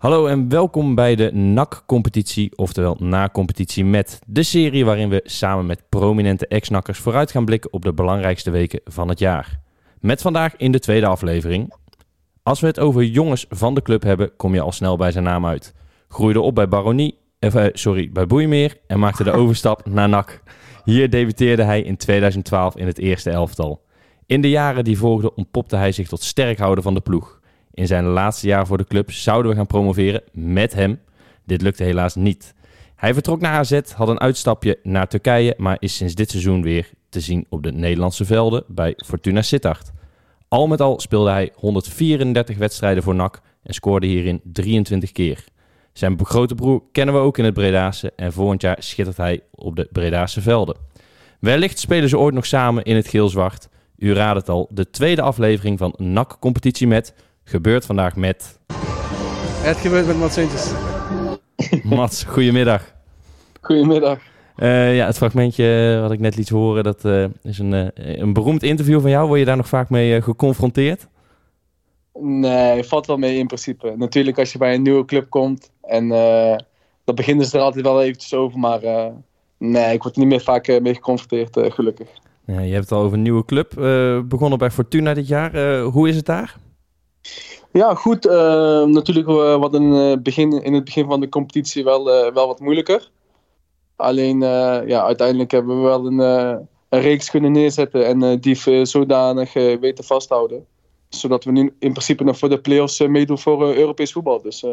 Hallo en welkom bij de NAC-competitie, oftewel na-competitie met de serie waarin we samen met prominente ex-nakkers vooruit gaan blikken op de belangrijkste weken van het jaar. Met vandaag in de tweede aflevering. Als we het over jongens van de club hebben, kom je al snel bij zijn naam uit. Groeide op bij Baronie, eh, sorry, bij Boeimeer en maakte de overstap naar NAC. Hier debuteerde hij in 2012 in het eerste elftal. In de jaren die volgden ontpopte hij zich tot sterkhouder van de ploeg. In zijn laatste jaar voor de club zouden we gaan promoveren met hem. Dit lukte helaas niet. Hij vertrok naar AZ, had een uitstapje naar Turkije, maar is sinds dit seizoen weer te zien op de Nederlandse velden bij Fortuna Sittard. Al met al speelde hij 134 wedstrijden voor NAC en scoorde hierin 23 keer. Zijn grote broer kennen we ook in het Bredaanse en volgend jaar schittert hij op de Bredaanse velden. Wellicht spelen ze ooit nog samen in het geel-zwart. U raadt het al, de tweede aflevering van NAC Competitie met gebeurt vandaag met... Het gebeurt met Mats Sintjes. Mats, goedemiddag. Goedemiddag. Uh, ja, het fragmentje wat ik net liet horen, dat uh, is een, uh, een beroemd interview van jou. Word je daar nog vaak mee geconfronteerd? Nee, valt wel mee in principe. Natuurlijk als je bij een nieuwe club komt en dan beginnen ze er altijd wel eventjes over, maar nee, ik word er niet meer vaak mee geconfronteerd, gelukkig. Ja, je hebt het al over een nieuwe club. begonnen bij Fortuna dit jaar. hoe is het daar? Ja, goed. Uh, natuurlijk wat een, begin, in het begin van de competitie wel, uh, wel wat moeilijker. Alleen, uh, ja, uiteindelijk hebben we wel een, een reeks kunnen neerzetten en die zodanig weten vasthouden. Zodat we nu in principe nog voor de play-offs meedoen voor Europees voetbal. Dus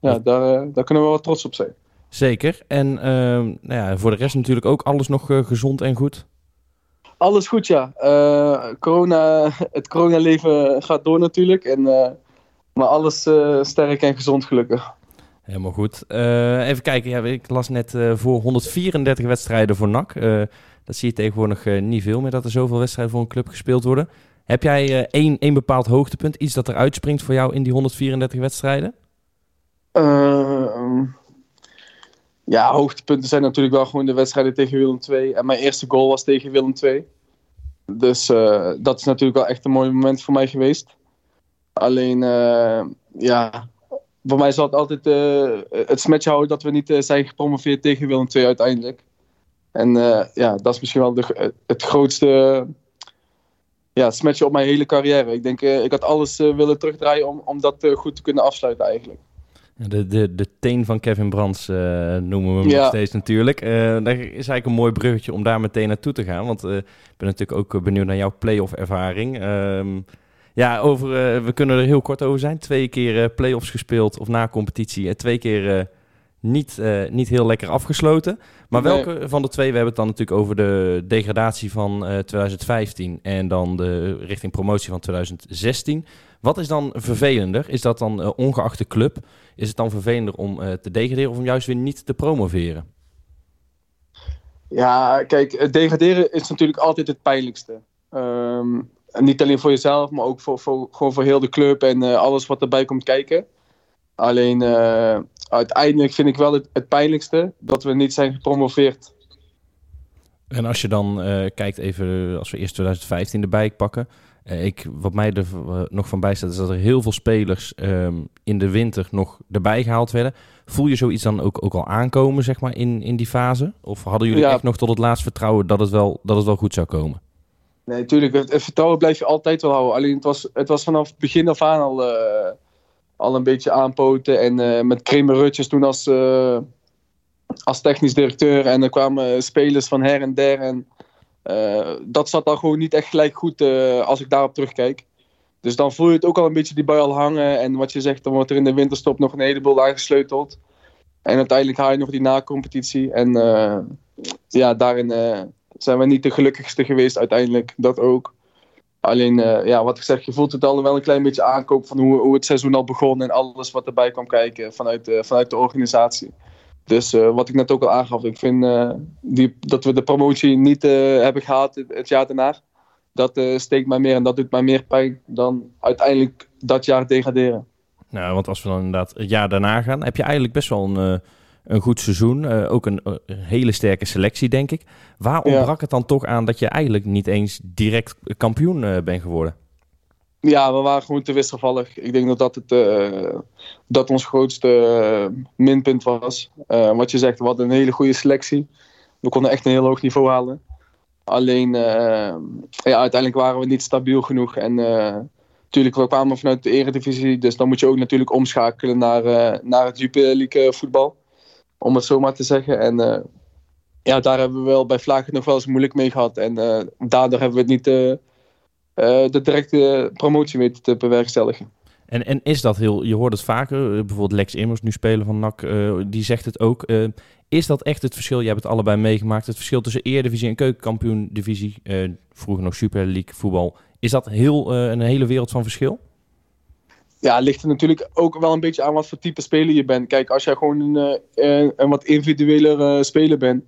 ja, daar, daar kunnen we wel trots op zijn. Zeker. En ehm, nou ja, voor de rest natuurlijk ook alles nog gezond en goed? Alles goed, ja. Corona, het coronaleven gaat door natuurlijk. En, maar alles uh, sterk en gezond gelukkig. Helemaal goed. even kijken, ja, ik las net voor 134 wedstrijden voor NAC. dat zie je tegenwoordig niet veel meer, dat er zoveel wedstrijden voor een club gespeeld worden. Heb jij één, één bepaald hoogtepunt, iets dat er uitspringt voor jou in die 134 wedstrijden? Ehm, ja, hoogtepunten zijn natuurlijk wel gewoon de wedstrijden tegen Willem II. En mijn eerste goal was tegen Willem II. Dus dat is natuurlijk wel echt een mooi moment voor mij geweest. Alleen, uh, ja, voor mij zal het altijd uh, het smetje houden dat we niet zijn gepromoveerd tegen Willem II uiteindelijk. En ja, dat is misschien wel de, het grootste ja, smetje op mijn hele carrière. Ik denk, ik had alles willen terugdraaien om, om dat goed te kunnen afsluiten eigenlijk. De, de, de teen van Kevin Brands uh, noemen we hem nog steeds natuurlijk. Uh, daar is eigenlijk een mooi bruggetje om daar meteen naartoe te gaan. Want uh, ik ben natuurlijk ook benieuwd naar jouw playoff ervaring. Um, ja, over, we kunnen er heel kort over zijn. Twee keer playoffs gespeeld of na competitie. En twee keer niet, niet heel lekker afgesloten. Maar welke van de twee? We hebben het dan natuurlijk over de degradatie van 2015 en dan de richting promotie van 2016. Wat is dan vervelender? Is dat dan ongeacht de club? Is het dan vervelender om uh, te degraderen of om juist weer niet te promoveren? Ja, kijk, degraderen is natuurlijk altijd het pijnlijkste. Um, niet alleen voor jezelf, maar ook voor, voor, gewoon voor heel de club en uh, alles wat erbij komt kijken. Alleen uh, uiteindelijk vind ik wel het, het pijnlijkste dat we niet zijn gepromoveerd. En als je dan kijkt, even als we eerst 2015 erbij pakken. Ik, wat mij er nog van bijstaat is dat er heel veel spelers um, in de winter nog erbij gehaald werden. Voel je zoiets dan ook, ook al aankomen, zeg maar, in, in die fase? Of hadden jullie ja. echt nog tot het laatst vertrouwen dat het wel, dat het wel goed zou komen? Nee, natuurlijk. Het, vertrouwen blijf je altijd wel houden. Alleen het was, het was vanaf het begin af aan al, uh, al een beetje aanpoten. En met Kramer Rutjes toen als, als technisch directeur. En er kwamen spelers van her en der. En dat zat dan gewoon niet echt gelijk goed als ik daarop terugkijk. Dus dan voel je het ook al een beetje die bui al hangen. En wat je zegt, dan wordt er in de winterstop nog een heleboel aangesleuteld. En uiteindelijk haal je nog die na-competitie. En ja, daarin zijn we niet de gelukkigste geweest uiteindelijk. Dat ook. Alleen, ja, wat ik zeg, je voelt het al wel een klein beetje aankoop van hoe, hoe het seizoen al begon. En alles wat erbij kwam kijken vanuit, vanuit de organisatie. Dus uh, wat ik net ook al aangaf, ik vind die, dat we de promotie niet hebben gehad het, het, jaar daarna. Dat steekt mij meer en dat doet mij meer pijn dan uiteindelijk dat jaar degraderen. Nou, want als we dan inderdaad het jaar daarna gaan, heb je eigenlijk best wel een, een goed seizoen. ook een, een, hele sterke selectie, denk ik. Waar ontbrak ja. het dan toch aan dat je eigenlijk niet eens direct kampioen bent geworden? Ja, we waren gewoon te wisselvallig. Ik denk dat dat, het, uh, dat ons grootste minpunt was. wat je zegt, we hadden een hele goede selectie. We konden echt een heel hoog niveau halen. Alleen, ja, uiteindelijk waren we niet stabiel genoeg. En natuurlijk, we kwamen vanuit de eredivisie. Dus dan moet je ook natuurlijk omschakelen naar, naar het Jupiler League voetbal. Om het zo maar te zeggen. En ja, daar hebben we wel bij Vlagen nog wel eens moeilijk mee gehad. En daardoor hebben we het niet eh, de directe promotie weten te bewerkstelligen. En, en is dat heel, je hoort het vaker, eh, bijvoorbeeld Lex Immers, nu speler van NAC, uh, die zegt het ook. is dat echt het verschil? Jij hebt het allebei meegemaakt. Het verschil tussen Eredivisie en Keukenkampioen-divisie, vroeger nog Super League voetbal. Is dat heel, een hele wereld van verschil? Ja, ligt er natuurlijk ook wel een beetje aan wat voor type speler je bent. Kijk, als jij gewoon een, een wat individueler speler bent,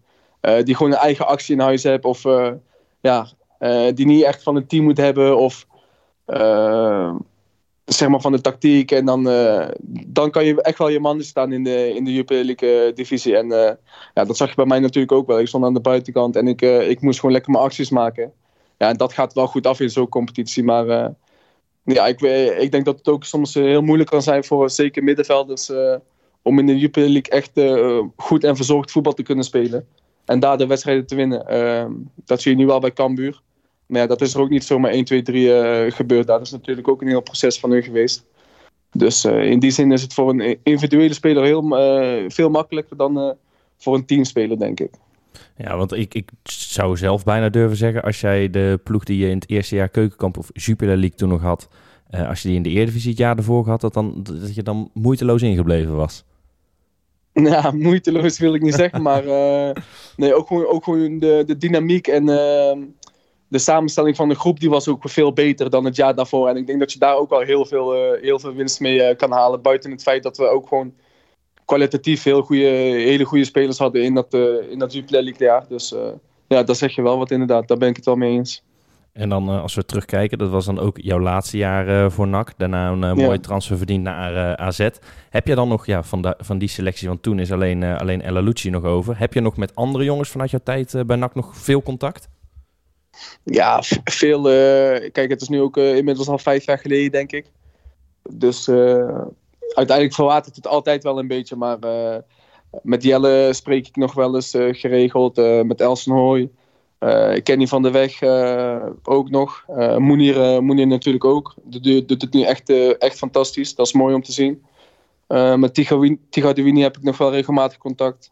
die gewoon een eigen actie in huis hebt of ja, die niet echt van het team moet hebben of zeg maar van de tactiek. En dan, dan kan je echt wel je man staan in de, in de divisie. En ja, dat zag je bij mij natuurlijk ook wel. Ik stond aan de buitenkant en ik, ik moest gewoon lekker mijn acties maken. Ja, en dat gaat wel goed af in zo'n competitie. Maar ja, ik, ik denk dat het ook soms heel moeilijk kan zijn voor zeker middenvelders om in de Jupiler League echt goed en verzorgd voetbal te kunnen spelen. En daar de wedstrijden te winnen. Ehm, dat zie je nu wel bij Cambuur. Maar ja, dat is er ook niet zomaar 1, 2, 3 gebeurd. Dat is natuurlijk ook een heel proces van hun geweest. Dus in die zin is het voor een individuele speler heel, veel makkelijker dan voor een teamspeler, denk ik. Ja, want ik, ik zou zelf bijna durven zeggen, als jij de ploeg die je in het eerste jaar Keukenkamp of Jupiler League toen nog had, als je die in de Eredivisie het jaar ervoor had, dat, dan, dat je dan moeiteloos ingebleven was. Ja, moeiteloos wil ik niet zeggen, maar nee, ook gewoon, ook gewoon de, de dynamiek en ehm, de samenstelling van de groep die was ook veel beter dan het jaar daarvoor. En ik denk dat je daar ook wel heel veel, uh, heel veel winst mee kan halen. Buiten het feit dat we ook gewoon kwalitatief heel goede, hele goede spelers hadden in dat, uh, in dat Jupiler League jaar. Dus ja, daar zeg je wel wat inderdaad. Daar ben ik het wel mee eens. En dan als we terugkijken, dat was dan ook jouw laatste jaar voor NAC. Daarna een ja. mooie transfer verdiend naar AZ. Heb je dan nog ja, van, de, van die selectie, want toen is alleen, alleen Ella Lucci nog over. Heb je nog met andere jongens vanuit jouw tijd bij NAC nog veel contact? Ja, veel. Kijk, het is nu ook inmiddels al vijf jaar geleden, denk ik. Dus uiteindelijk verwatert het altijd wel een beetje. Maar met Jelle spreek ik nog wel eens geregeld. met Elsen Hooy. Kenny van der Weg ook nog. Moenier, Moenier natuurlijk ook. Die doet het nu echt, echt fantastisch. Dat is mooi om te zien. met Tiga heb ik nog wel regelmatig contact.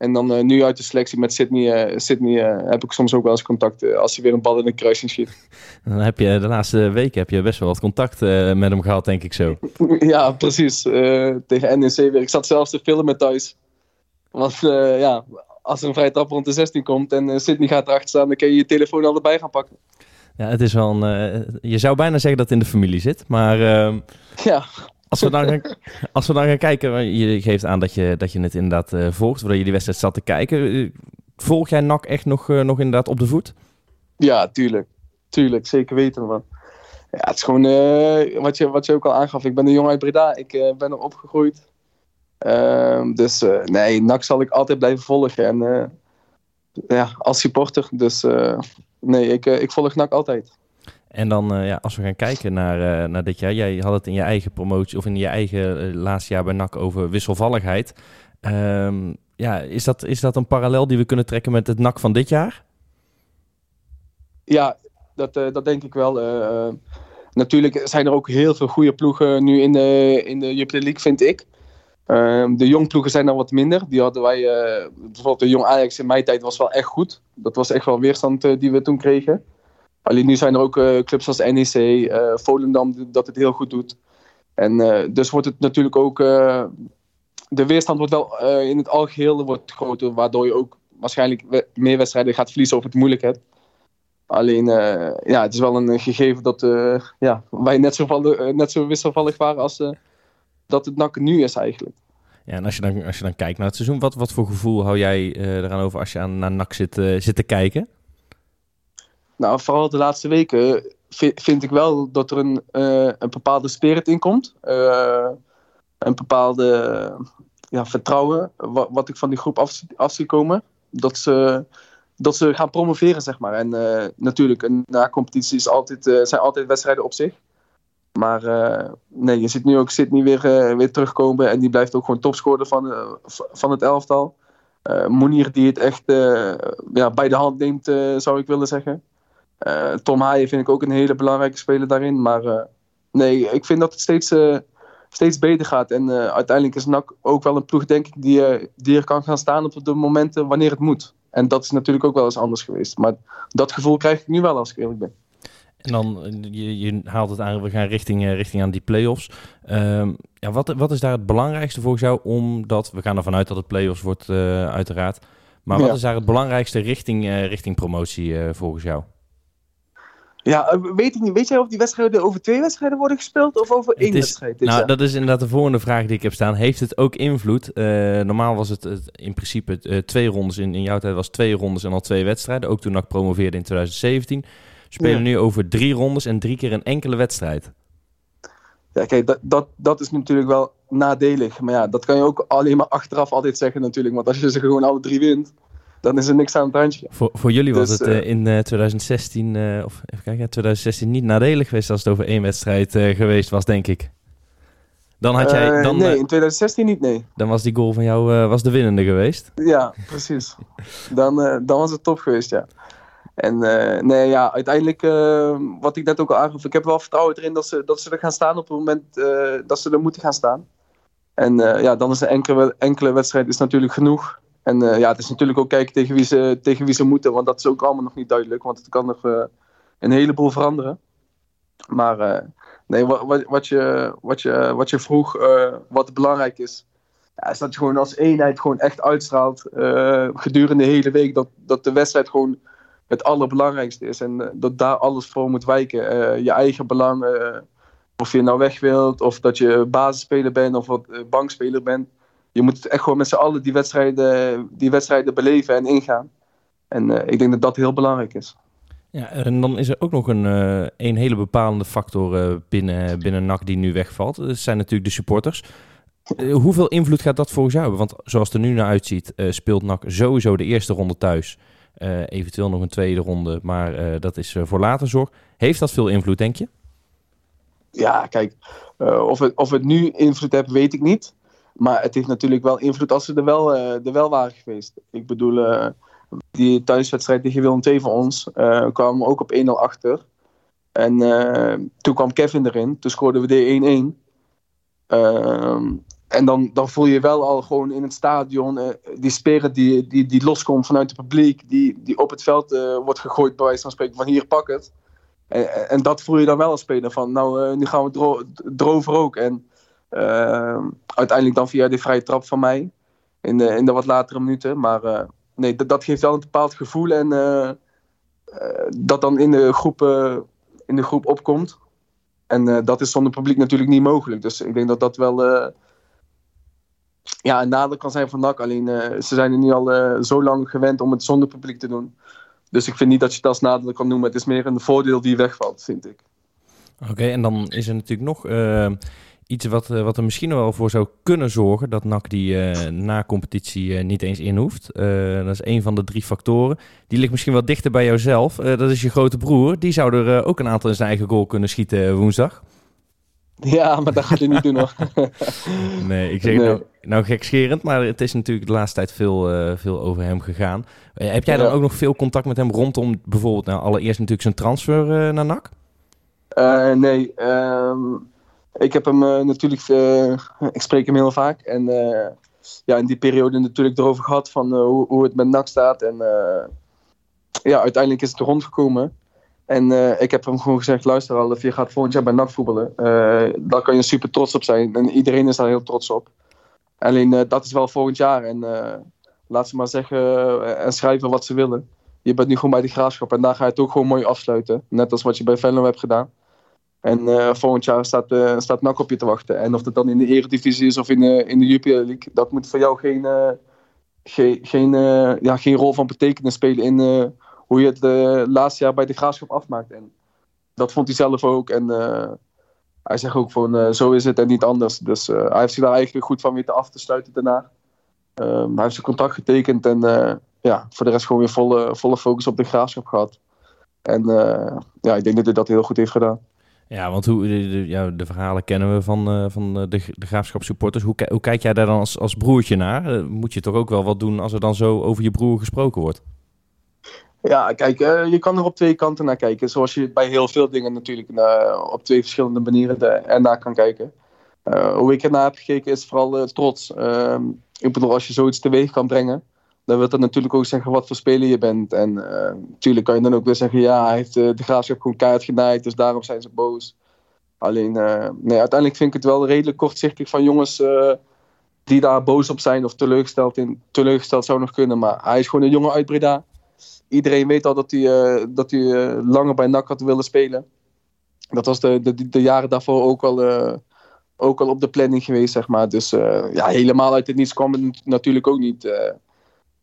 En dan uh, nu uit de selectie met Sydney, uh, Sydney uh, heb ik soms ook wel eens contact als hij weer een bal in de kruising schiet. Dan heb je de laatste weken heb je best wel wat contact met hem gehad, denk ik zo. ja, precies. tegen NEC weer. Ik zat zelfs te filmen thuis. Want ja, als er een vrije trap rond de 16 komt en Sydney gaat erachter staan, dan kun je je telefoon al erbij gaan pakken. Ja, het is wel een. je zou bijna zeggen dat het in de familie zit, maar. Ehm, ja. Als we dan gaan, als we dan gaan kijken, je geeft aan dat je, dat je het inderdaad uh, volgt, voordat je die wedstrijd zat te kijken. Eh, volg jij NAC echt nog, uh, nog inderdaad op de voet? Ja, tuurlijk. Tuurlijk, zeker weten man. Ja, het is gewoon wat, je, wat je ook al aangaf. Ik ben een jongen uit Breda, ik ben er opgegroeid. Ehm, dus nee, NAC zal ik altijd blijven volgen. En ja, als supporter. Dus nee, ik, ik volg NAC altijd. En dan, uh, ja, als we gaan kijken naar, uh, naar dit jaar. Jij had het in je eigen promotie of in je eigen uh, laatste jaar bij NAC over wisselvalligheid. Um, ja, is dat, is dat een parallel die we kunnen trekken met het NAC van dit jaar? Ja, dat, dat denk ik wel. natuurlijk zijn er ook heel veel goede ploegen nu in de, in de Jupiler League, vind ik. Ehm, de jong ploegen zijn dan wat minder. Die hadden wij, bijvoorbeeld de jong Ajax in mijn tijd was wel echt goed. Dat was echt wel weerstand die we toen kregen. Alleen nu zijn er ook uh, clubs als NEC, uh, eh, Volendam, dat het heel goed doet. En uh, dus wordt het natuurlijk ook. de weerstand wordt wel in het algeheel wordt groter, waardoor je ook waarschijnlijk meer wedstrijden gaat verliezen of het moeilijk hebt. Alleen, ja, het is wel een gegeven dat ja, wij net zo, net zo wisselvallig waren als dat het NAC nu is eigenlijk. Ja, en als je dan, als je dan kijkt naar het seizoen, wat, wat voor gevoel hou jij eraan over als je aan, naar NAC zit, zit te kijken? Nou, vooral de laatste weken vind ik wel dat er een, uh, een bepaalde spirit in komt. Uh, een bepaalde ja, vertrouwen, wat, wat, ik van die groep af, af zie komen. Dat ze, dat ze gaan promoveren, zeg maar. En uh, natuurlijk, een na-competitie is altijd, zijn altijd wedstrijden op zich. Maar nee, je ziet nu ook Sydney weer, weer terugkomen. En die blijft ook gewoon topscorer van, van het elftal. Monier die het echt ja, bij de hand neemt, zou ik willen zeggen. Tom Haaien vind ik ook een hele belangrijke speler daarin. Maar nee, ik vind dat het steeds steeds beter gaat. En uiteindelijk is NAC ook wel een ploeg, denk ik, die, die er kan gaan staan op de momenten wanneer het moet. En dat is natuurlijk ook wel eens anders geweest. Maar dat gevoel krijg ik nu wel, als ik eerlijk ben. En dan, je, je haalt het aan, we gaan richting, richting aan die play-offs. Um, ja, wat, wat is daar het belangrijkste volgens jou? Omdat, we gaan ervan uit dat het play-offs wordt, uiteraard. Maar wat ja. is daar het belangrijkste richting, richting promotie volgens jou? Ja, eh, weet ik niet. Weet jij of die wedstrijden over twee wedstrijden worden gespeeld of over één wedstrijd? Nou, dat is inderdaad de volgende vraag die ik heb staan. Heeft het ook invloed? Uh, normaal was het, het in principe uh, twee rondes. In, in jouw tijd was twee rondes en al twee wedstrijden. Ook toen ik promoveerde in 2017. We spelen ja. nu over drie rondes en drie keer een enkele wedstrijd. Ja, kijk, dat, dat, dat is natuurlijk wel nadelig. Maar ja, dat kan je ook alleen maar achteraf altijd zeggen natuurlijk. Want als je ze gewoon alle drie wint, dan is er niks aan het handje. Voor, voor jullie was dus, het uh, in uh, 2016, uh, of even kijken, 2016 niet nadelig geweest als het over één wedstrijd geweest was, denk ik. Dan had jij, dan, nee, in 2016 niet, nee. Dan was die goal van jou was de winnende geweest. Ja, precies. dan, dan was het top geweest, ja. En nee, ja, uiteindelijk, wat ik net ook al aangaf, ik heb wel vertrouwen erin dat ze, dat ze er gaan staan op het moment dat ze er moeten gaan staan. En ja, dan is een enkele, enkele wedstrijd is natuurlijk genoeg. En uh, ja, het is natuurlijk ook kijken tegen wie, ze, tegen wie ze moeten, want dat is ook allemaal nog niet duidelijk, want het kan nog uh, een heleboel veranderen. Maar uh, nee, wat, wat, je, wat, je, wat je vroeg, wat belangrijk is, ja, is dat je gewoon als eenheid gewoon echt uitstraalt gedurende de hele week, dat, dat de wedstrijd gewoon het allerbelangrijkste is en dat daar alles voor moet wijken. je eigen belang, of je nou weg wilt, of dat je basisspeler bent of wat bankspeler bent je moet echt gewoon met z'n allen die wedstrijden, die wedstrijden beleven en ingaan. En uh, ik denk dat dat heel belangrijk is. Ja, en dan is er ook nog een, uh, een hele bepalende factor uh, binnen, binnen NAC die nu wegvalt. Dat zijn natuurlijk de supporters. hoeveel invloed gaat dat volgens jou hebben? Want zoals het er nu naar uitziet, speelt NAC sowieso de eerste ronde thuis. eventueel nog een tweede ronde, maar dat is voor later zorg. Heeft dat veel invloed, denk je? Ja, kijk, of, het, of het nu invloed heeft, weet ik niet. Maar het heeft natuurlijk wel invloed als ze er wel, uh, er wel waren geweest. Ik bedoel, uh, die thuiswedstrijd tegen Willem II van ons uh, kwamen ook op 1-0 achter. En toen kwam Kevin erin, toen scoorden we de 1-1. Ehm, en dan, dan voel je wel al gewoon in het stadion die spirit die, die, die loskomt vanuit het publiek, die, die op het veld wordt gegooid, bij wijze van spreken, van hier pak het. En, en dat voel je dan wel als speler van, nou, nu gaan we dro erover ook. En uiteindelijk dan via de vrije trap van mij. In de, in de wat latere minuten. Maar uh, nee, dat, geeft wel een bepaald gevoel. En uh, dat dan in de groep, in de groep opkomt. En dat is zonder publiek natuurlijk niet mogelijk. Dus ik denk dat dat wel ja, een nadeel kan zijn van NAC. Alleen ze zijn er nu al zo lang gewend om het zonder publiek te doen. Dus ik vind niet dat je het als nadeel kan noemen. Het is meer een voordeel die wegvalt, vind ik. Oké, en dan is er natuurlijk nog iets wat, eh, wat er misschien wel voor zou kunnen zorgen dat NAC die uh, na competitie uh, niet eens in hoeft. dat is een van de drie factoren. Die ligt misschien wel dichter bij jouzelf. dat is je grote broer. Die zou er ook een aantal in zijn eigen goal kunnen schieten woensdag. Ja, maar dat gaat hij niet doen hoor. nee, ik zeg nee. nou, nou gekscherend, maar het is natuurlijk de laatste tijd veel, veel over hem gegaan. heb jij dan ook nog veel contact met hem rondom bijvoorbeeld, nou allereerst natuurlijk zijn transfer naar NAC? nee, um ik heb hem uh, natuurlijk, uh, ik spreek hem heel vaak. En uh, ja, in die periode natuurlijk erover gehad van hoe, hoe, het met NAC staat. En ja, uiteindelijk is het rondgekomen. En ik heb hem gewoon gezegd, luister Alf, je gaat volgend jaar bij NAC voetballen. daar kan je super trots op zijn. En iedereen is daar heel trots op. Alleen dat is wel volgend jaar. En laat ze maar zeggen en schrijven wat ze willen. Je bent nu gewoon bij de graafschap en daar ga je het ook gewoon mooi afsluiten. Net als wat je bij Venlo hebt gedaan. En uh, volgend jaar staat, uh, staat op je te wachten. En of dat dan in de Eredivisie is of in de, in de Jupiler League, dat moet voor jou geen, uh, geen, ja, geen rol van betekenis spelen in hoe je het laatste jaar bij de Graafschap afmaakt. En dat vond hij zelf ook. En hij zegt ook van zo is het en niet anders. Dus hij heeft zich daar eigenlijk goed van weten af te sluiten daarna. Ehm, hij heeft zijn contract getekend en ja, voor de rest gewoon weer volle, volle focus op de Graafschap gehad. En ja, ik denk dat hij dat heel goed heeft gedaan. Ja, want hoe, de, ja, de verhalen kennen we van, uh, van de, de graafschap supporters. Hoe, hoe kijk jij daar dan als, als broertje naar? Uh, moet je toch ook wel wat doen als er dan zo over je broer gesproken wordt? Ja, kijk, je kan er op twee kanten naar kijken. Zoals je bij heel veel dingen natuurlijk op twee verschillende manieren ernaar kan kijken. hoe ik ernaar heb gekeken is vooral trots. Ehm, ik bedoel, als je zoiets teweeg kan brengen, dan wil dat natuurlijk ook zeggen wat voor speler je bent. En natuurlijk kan je dan ook weer zeggen, ja, hij heeft de graafschap gewoon kaart genaaid, dus daarom zijn ze boos. Alleen, nee, uiteindelijk vind ik het wel redelijk kortzichtig van jongens die daar boos op zijn of teleurgesteld, in, teleurgesteld zou nog kunnen. Maar hij is gewoon een jongen uit Breda iedereen weet al dat hij, dat hij langer bij NAC had willen spelen. Dat was de, de, de jaren daarvoor ook al, ook al op de planning geweest, zeg maar. Dus ja, helemaal uit het niets kwam het natuurlijk ook niet.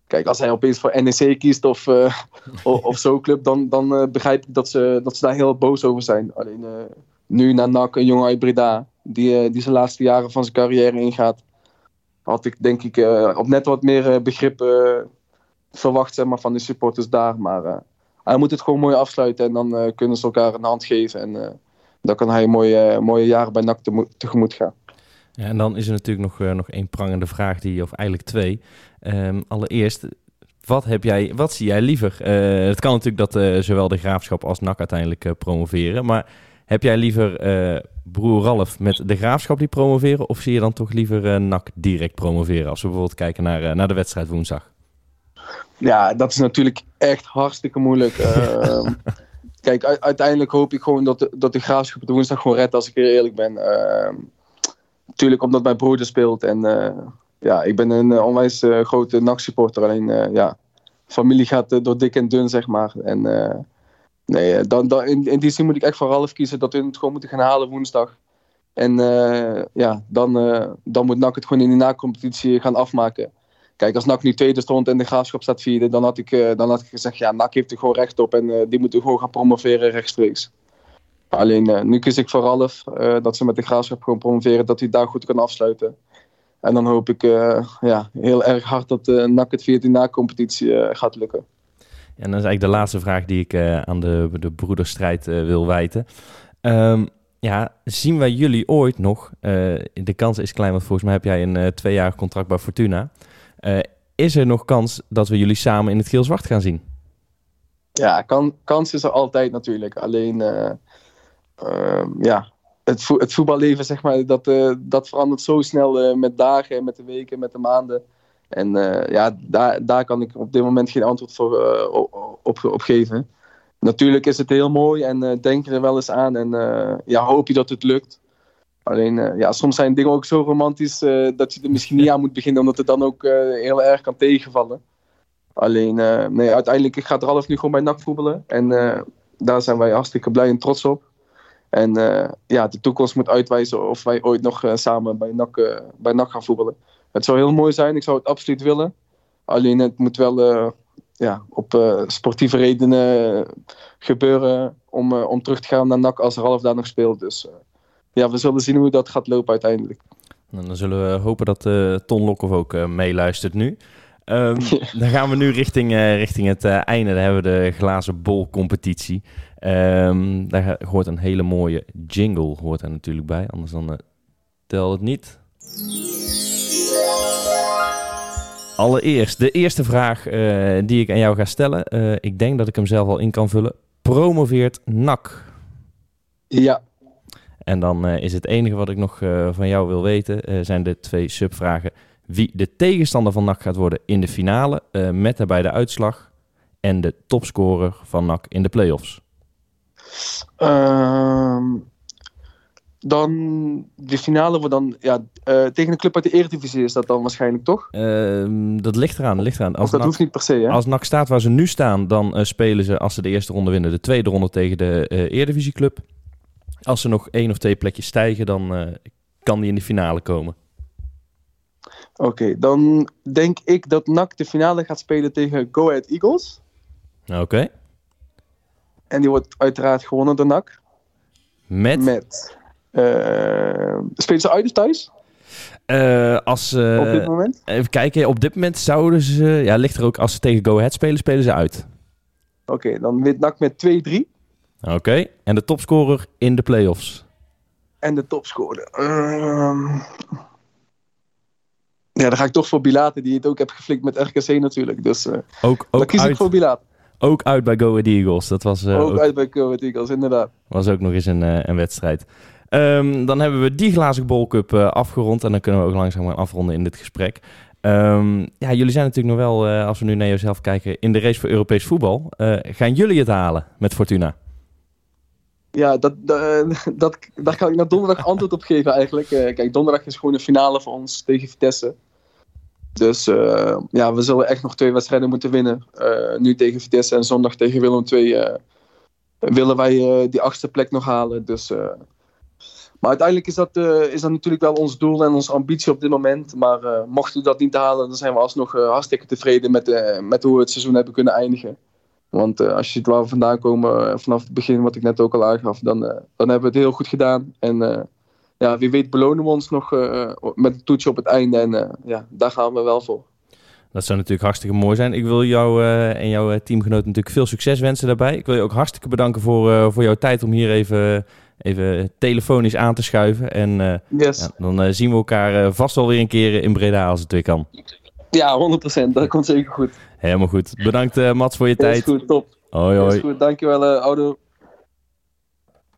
Kijk, als hij opeens voor NEC kiest of, of, of zo'n club, dan, dan begrijp ik dat ze, dat ze daar heel boos over zijn. Alleen nu naar NAC, een jongen uit die, die zijn laatste jaren van zijn carrière ingaat, had ik denk ik op net wat meer begrip verwacht zeg maar, van de supporters daar. Maar uh, hij moet het gewoon mooi afsluiten en dan uh, kunnen ze elkaar een hand geven. En uh, dan kan hij mooie, mooie jaren bij NAC te, tegemoet gaan. En dan is er natuurlijk nog, nog één prangende vraag, die, of eigenlijk twee. Um, allereerst, wat, heb jij, wat zie jij liever? het kan natuurlijk dat zowel de Graafschap als NAC uiteindelijk promoveren. Maar heb jij liever broer Ralf met de Graafschap die promoveren? Of zie je dan toch liever NAC direct promoveren? Als we bijvoorbeeld kijken naar, naar de wedstrijd woensdag. Ja, dat is natuurlijk echt hartstikke moeilijk. Uh, kijk, uiteindelijk hoop ik gewoon dat de, dat de graafschap de woensdag gewoon redt, als ik heel eerlijk ben. Natuurlijk omdat mijn broer speelt. En uh, ja, ik ben een onwijs eh, grote NAC-supporter. Alleen, ja, familie gaat door dik en dun, zeg maar. En nee, dan, dan, in, in, die zin moet ik echt voor Ralf kiezen dat we het gewoon moeten gaan halen woensdag. En ja, dan, dan moet NAC het gewoon in die na-competitie gaan afmaken. Kijk, als NAC nu tweede stond en de graafschap staat vierde, dan had ik, dan had ik gezegd, ja, NAC heeft er gewoon recht op en die moeten gewoon gaan promoveren rechtstreeks. Alleen uh, nu kies ik voor Ralf dat ze met de graafschap gewoon promoveren, dat hij daar goed kan afsluiten. En dan hoop ik ja, heel erg hard dat uh, NAC het via die na-competitie gaat lukken. En dat is eigenlijk de laatste vraag die ik aan de, de broederstrijd wil wijten. Um, ja, zien wij jullie ooit nog? de kans is klein, want volgens mij heb jij een tweejarig contract bij Fortuna. Is er nog kans dat we jullie samen in het geel-zwart gaan zien? Ja, kan, kans is er altijd natuurlijk. Alleen, ja, het, vo het, voetballeven, zeg maar, dat, uh, dat verandert zo snel met dagen, met de weken, met de maanden. En ja, daar, daar kan ik op dit moment geen antwoord voor, op, op, geven. Natuurlijk is het heel mooi en denk er wel eens aan. En ja, hoop je dat het lukt. Alleen, uh, ja, soms zijn dingen ook zo romantisch dat je er misschien niet aan moet beginnen, omdat het dan ook heel erg kan tegenvallen. Alleen, nee, uiteindelijk gaat Ralf nu gewoon bij NAC voetballen. En daar zijn wij hartstikke blij en trots op. En ja, de toekomst moet uitwijzen of wij ooit nog samen bij NAC, bij NAC gaan voetballen. Het zou heel mooi zijn, ik zou het absoluut willen. Alleen het moet wel ja, op sportieve redenen gebeuren om, om terug te gaan naar NAC als Ralf daar nog speelt. Dus ja, we zullen zien hoe dat gaat lopen uiteindelijk. En dan zullen we hopen dat Ton Lokhoff ook meeluistert nu. Um, Dan gaan we nu richting, uh, richting het einde. Daar hebben we de glazen bol competitie. Um, daar hoort een hele mooie jingle hoort er natuurlijk bij. Anders dan tel het niet. Allereerst, de eerste vraag die ik aan jou ga stellen. ik denk dat ik hem zelf al in kan vullen. Promoveert NAC? Ja. En dan is het enige wat ik nog van jou wil weten, zijn de twee subvragen. Wie de tegenstander van NAC gaat worden in de finale, met daarbij de uitslag. En de topscorer van NAC in de playoffs. Ehm, dan de finale wordt dan ja, tegen een club uit de Eredivisie is dat dan waarschijnlijk toch? Ehm, dat ligt eraan. Dat, ligt eraan. Als dat NAC, hoeft niet per se. Hè? Als NAC staat waar ze nu staan, dan spelen ze als ze de eerste ronde winnen de tweede ronde tegen de Eredivisieclub. Als ze nog één of twee plekjes stijgen, dan uh, kan die in de finale komen. Oké, dan denk ik dat NAC de finale gaat spelen tegen Go Ahead Eagles. Oké. En die wordt uiteraard gewonnen door NAC. Met? Met. Uh, spelen ze uit of thuis? Uh, als, uh, op dit moment? Even kijken, op dit moment zouden ze... Ja, ligt er ook, als ze tegen Go Ahead spelen, spelen ze uit. Oké, okay, dan wint NAC met 2-3. Oké, en de topscorer in de playoffs? En de topscorer. Ehm, ja, dan ga ik toch voor Bilate, die het ook heb geflikt met RKC natuurlijk. Dus uh, ook, ook kies uit, ik voor Bilate. Ook uit bij Go Ahead Eagles. Dat was, uh, ook, ook, uit bij Go Ahead Eagles, inderdaad. Was ook nog eens een, uh, een wedstrijd. Um, dan hebben we die glazen Bowl Cup afgerond. En dan kunnen we ook langzaam gaan afronden in dit gesprek. Um, ja, jullie zijn natuurlijk nog wel, als we nu naar jezelf kijken, in de race voor Europees voetbal. gaan jullie het halen met Fortuna? Ja, dat, dat, dat, daar kan ik naar donderdag antwoord op geven eigenlijk. kijk, donderdag is gewoon een finale voor ons tegen Vitesse. Dus uh, ja, we zullen echt nog twee wedstrijden moeten winnen. Uh, nu tegen Vitesse en zondag tegen Willem II uh, willen wij die achtste plek nog halen. Dus, maar uiteindelijk is dat, is dat natuurlijk wel ons doel en onze ambitie op dit moment. Maar mochten we dat niet halen, dan zijn we alsnog hartstikke tevreden met, met hoe we het seizoen hebben kunnen eindigen. Want als je ziet waar we vandaan komen vanaf het begin, wat ik net ook al aangaf, dan, dan hebben we het heel goed gedaan. En ja, wie weet belonen we ons nog uh, met een toetje op het einde. En uh, ja, daar gaan we wel voor. Dat zou natuurlijk hartstikke mooi zijn. Ik wil jou uh, en jouw teamgenoot natuurlijk veel succes wensen daarbij. Ik wil je ook hartstikke bedanken voor, voor jouw tijd om hier even, even telefonisch aan te schuiven. En yes. ja, dan zien we elkaar vast wel weer een keer in Breda als het weer kan. Ja, 100%. Dat komt zeker goed. Helemaal goed. Bedankt Mats voor je tijd. Is goed, top. Hoi, hoi. Is goed, dankjewel oudo.